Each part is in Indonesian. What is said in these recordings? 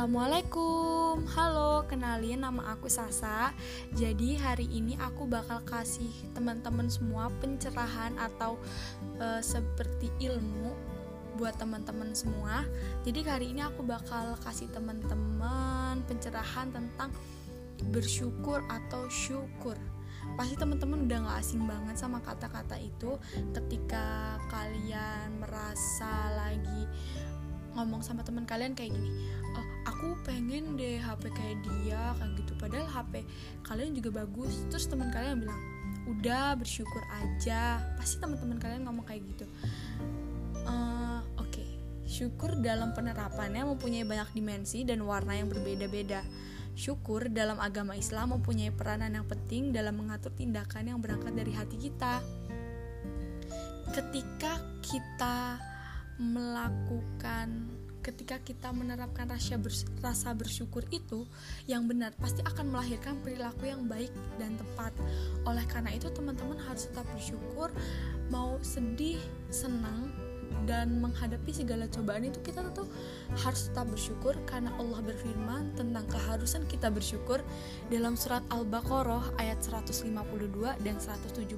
Assalamualaikum. Halo, kenalin nama aku Sasa. Jadi hari ini aku bakal kasih teman-teman semua pencerahan atau e, seperti ilmu buat teman-teman semua. Jadi hari ini aku bakal kasih teman-teman pencerahan tentang bersyukur atau syukur. Pasti teman-teman udah gak asing banget sama kata-kata itu. Ketika kalian merasa lagi ngomong sama teman kalian kayak gini oh, aku pengen deh HP kayak dia kayak gitu. Padahal HP kalian juga bagus. Terus teman kalian bilang udah bersyukur aja. Pasti teman-teman kalian ngomong kayak gitu. Uh, oke. Okay. syukur dalam penerapannya mempunyai banyak dimensi dan warna yang berbeda-beda. Syukur dalam agama Islam mempunyai peranan yang penting dalam mengatur tindakan yang berangkat dari hati kita. Ketika kita melakukan ketika kita menerapkan rasa, rasa bersyukur itu yang benar pasti akan melahirkan perilaku yang baik dan tepat. Oleh karena itu teman-teman harus tetap bersyukur mau sedih senang dan menghadapi segala cobaan itu kita tentu harus tetap bersyukur karena Allah berfirman tentang keharusan kita bersyukur. Dalam surat Al-Baqarah ayat 152 dan 172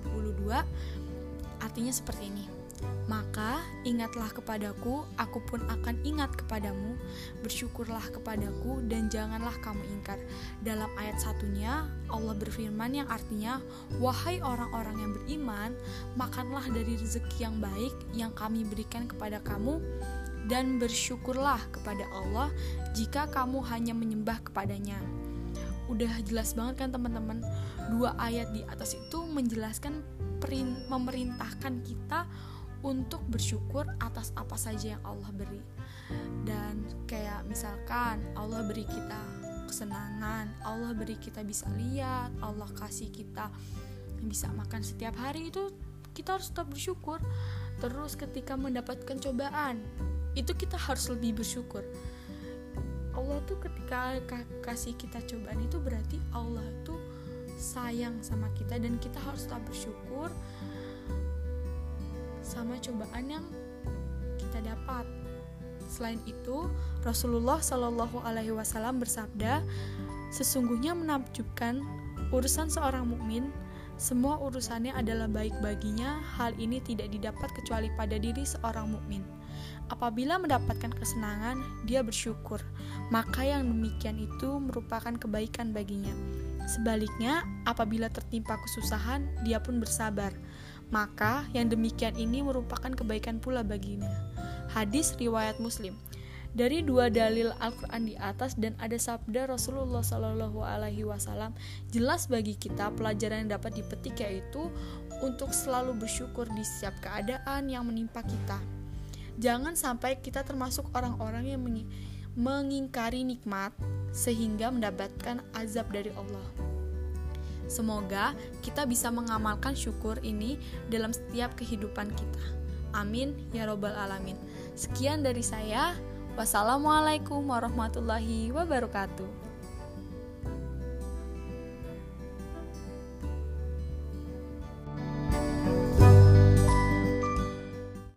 artinya seperti ini maka ingatlah kepadaku, aku pun akan ingat kepadamu. Bersyukurlah kepadaku dan janganlah kamu ingkar. Dalam ayat satunya, Allah berfirman yang artinya, Wahai orang-orang yang beriman, makanlah dari rezeki yang baik yang kami berikan kepada kamu, dan bersyukurlah kepada Allah jika kamu hanya menyembah kepadanya. Udah jelas banget kan teman-teman, dua ayat di atas itu menjelaskan memerintahkan kita untuk bersyukur atas apa saja yang Allah beri. Dan kayak misalkan Allah beri kita kesenangan Allah beri kita bisa lihat Allah kasih kita bisa makan setiap hari itu kita harus tetap bersyukur. Terus ketika mendapatkan cobaan itu kita harus lebih bersyukur. Allah tuh ketika kasih kita cobaan itu berarti Allah tuh sayang sama kita dan kita harus tetap bersyukur sama cobaan yang kita dapat. Selain itu, Rasulullah Shallallahu Alaihi Wasallam bersabda, sesungguhnya menakjubkan urusan seorang mukmin semua urusannya adalah baik baginya. Hal ini tidak didapat kecuali pada diri seorang mukmin. Apabila mendapatkan kesenangan, dia bersyukur, maka yang demikian itu merupakan kebaikan baginya. Sebaliknya, apabila tertimpa kesusahan, dia pun bersabar, maka yang demikian ini merupakan kebaikan pula baginya. Hadis riwayat Muslim. Dari dua dalil Al-Quran di atas dan ada sabda Rasulullah Shallallahu Alaihi Wasallam, jelas bagi kita pelajaran yang dapat dipetik yaitu untuk selalu bersyukur di setiap keadaan yang menimpa kita. Jangan sampai kita termasuk orang-orang yang mengingkari nikmat sehingga mendapatkan azab dari Allah. Semoga kita bisa mengamalkan syukur ini dalam setiap kehidupan kita. Amin ya Robbal 'Alamin. Sekian dari saya. Wassalamualaikum warahmatullahi wabarakatuh.